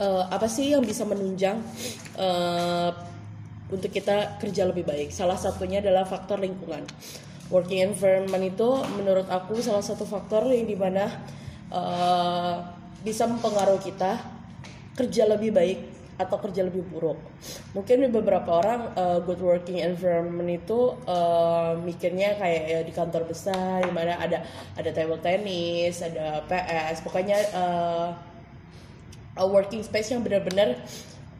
uh, apa sih yang bisa menunjang uh, untuk kita kerja lebih baik salah satunya adalah faktor lingkungan working environment itu menurut aku salah satu faktor yang di mana uh, bisa mempengaruhi kita kerja lebih baik atau kerja lebih buruk. Mungkin beberapa orang uh, good working environment itu uh, mikirnya kayak ya, di kantor besar, di mana ada ada table tennis, ada PS, pokoknya uh, a working space yang benar-benar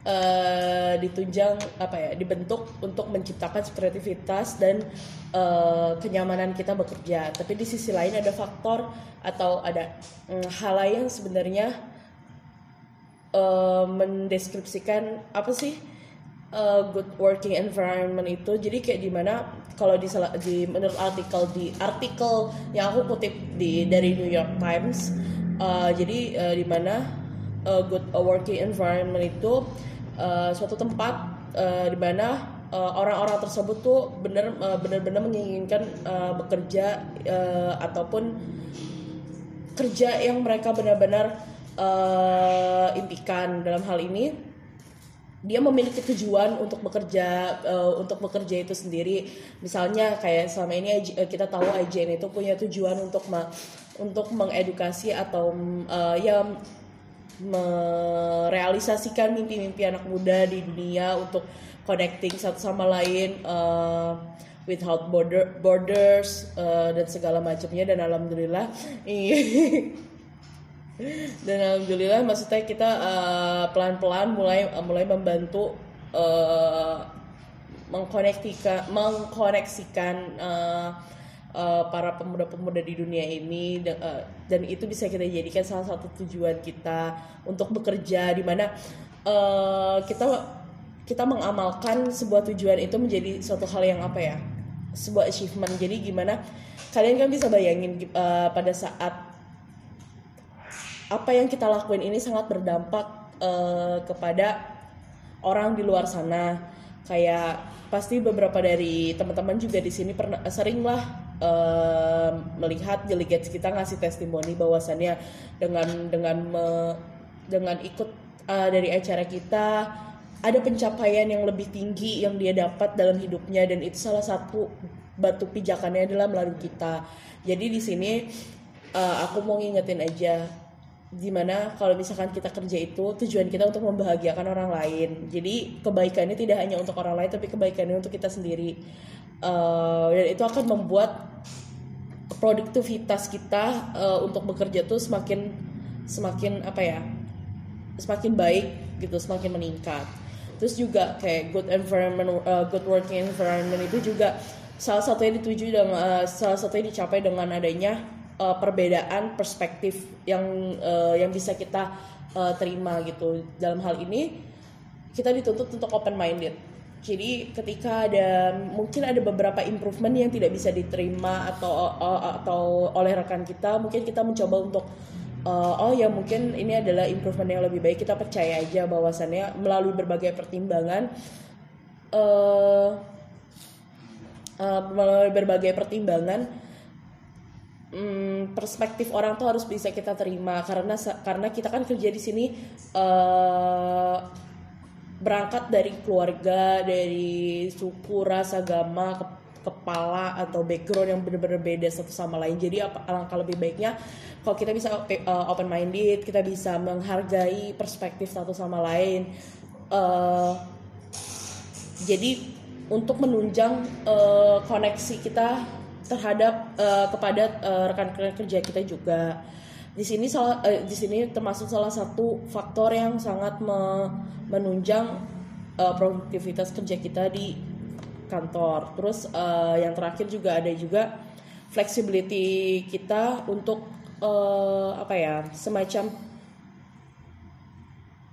uh, ditunjang apa ya dibentuk untuk menciptakan kreativitas dan uh, kenyamanan kita bekerja. Tapi di sisi lain ada faktor atau ada um, hal lain sebenarnya uh, mendeskripsikan apa sih uh, good working environment itu jadi kayak di mana kalau di, di menurut artikel di artikel yang aku kutip di dari New York Times uh, jadi uh, di mana uh, good working environment itu uh, suatu tempat uh, di mana orang-orang uh, tersebut tuh benar uh, benar-benar menginginkan uh, bekerja uh, ataupun kerja yang mereka benar-benar uh, impikan. Dalam hal ini dia memiliki tujuan untuk bekerja uh, untuk bekerja itu sendiri. Misalnya kayak selama ini eh, kita tahu IJN itu punya tujuan untuk ma untuk mengedukasi atau uh, ya merealisasikan mimpi-mimpi anak muda di dunia untuk connecting satu sama lain uh, without border borders uh, dan segala macamnya. Dan alhamdulillah dan alhamdulillah maksudnya kita uh, pelan-pelan mulai uh, mulai membantu uh, mengkoneksikan mengkoneksikan uh, uh, para pemuda-pemuda di dunia ini dan, uh, dan itu bisa kita jadikan salah satu tujuan kita untuk bekerja di mana uh, kita kita mengamalkan sebuah tujuan itu menjadi suatu hal yang apa ya sebuah achievement. Jadi gimana kalian kan bisa bayangin uh, pada saat apa yang kita lakuin ini sangat berdampak uh, kepada orang di luar sana. Kayak pasti beberapa dari teman-teman juga di sini pernah sering lah melihat delegates kita ngasih testimoni bahwasannya dengan dengan me, dengan ikut uh, dari acara kita ada pencapaian yang lebih tinggi yang dia dapat dalam hidupnya dan itu salah satu batu pijakannya adalah melalui kita. Jadi di sini uh, aku mau ngingetin aja di mana kalau misalkan kita kerja itu tujuan kita untuk membahagiakan orang lain. Jadi kebaikannya tidak hanya untuk orang lain tapi kebaikannya untuk kita sendiri. Uh, dan itu akan membuat produktivitas kita uh, untuk bekerja tuh semakin semakin apa ya semakin baik gitu semakin meningkat. Terus juga kayak good environment uh, good working environment itu juga salah satu yang dituju dengan uh, salah satu yang dicapai dengan adanya uh, perbedaan perspektif yang uh, yang bisa kita uh, terima gitu. Dalam hal ini kita dituntut untuk open minded jadi ketika ada mungkin ada beberapa improvement yang tidak bisa diterima atau uh, atau oleh rekan kita mungkin kita mencoba untuk uh, oh ya mungkin ini adalah improvement yang lebih baik kita percaya aja bahwasannya melalui berbagai pertimbangan uh, uh, melalui berbagai pertimbangan hmm, perspektif orang tuh harus bisa kita terima. Karena karena kita kan kerja di sini uh, berangkat dari keluarga dari suku ras agama ke, kepala atau background yang benar-benar beda satu sama lain. Jadi alangkah lebih baiknya kalau kita bisa uh, eh, open minded kita bisa menghargai perspektif satu sama lain. Uh, jadi untuk menunjang uh, koneksi kita terhadap uh, kepada uh, rekan-rekan kerja kita juga. Di sini salah uh, di sini termasuk salah satu faktor yang sangat me menunjang uh, produktivitas kerja kita di kantor. Terus uh, yang terakhir juga ada juga flexibility kita untuk uh, apa ya semacam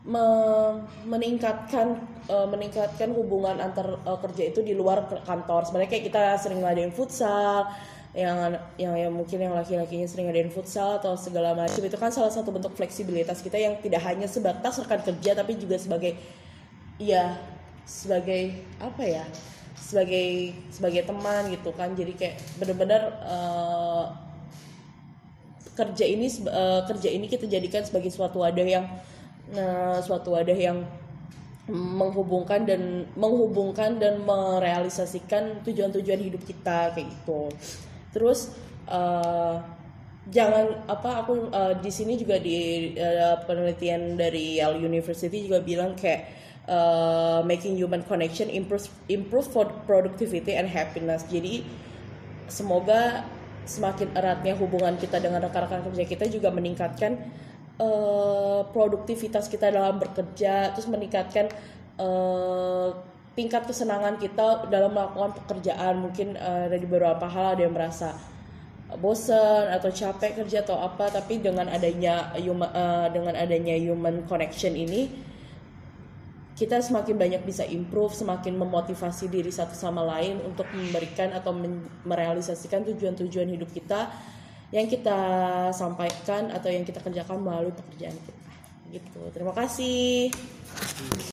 meningkatkan uh, meningkatkan hubungan antar uh, kerja itu di luar kantor. Sebenarnya kayak kita sering ngadain futsal, yang yang yang mungkin yang laki-lakinya sering ngadain futsal atau segala macam itu kan salah satu bentuk fleksibilitas kita yang tidak hanya sebatas rekan kerja tapi juga sebagai ya sebagai apa ya sebagai sebagai teman gitu kan jadi kayak benar-benar uh, kerja ini uh, kerja ini kita jadikan sebagai suatu wadah yang nah suatu wadah yang menghubungkan dan menghubungkan dan merealisasikan tujuan-tujuan hidup kita kayak gitu. Terus uh, jangan apa aku uh, di sini juga di uh, penelitian dari Yale University juga bilang kayak uh, making human connection improve improve for productivity and happiness. Jadi semoga semakin eratnya hubungan kita dengan rekan-rekan kerja kita juga meningkatkan uh, produktivitas kita dalam bekerja terus meningkatkan uh, tingkat kesenangan kita dalam melakukan pekerjaan. Mungkin uh, dari beberapa hal ada yang merasa bosan atau capek kerja atau apa tapi dengan adanya human, uh, dengan adanya human connection ini kita semakin banyak bisa improve, semakin memotivasi diri satu sama lain untuk memberikan atau merealisasikan tujuan-tujuan hidup kita yang kita sampaikan atau yang kita kerjakan melalui pekerjaan kita. Gitu. Terima kasih.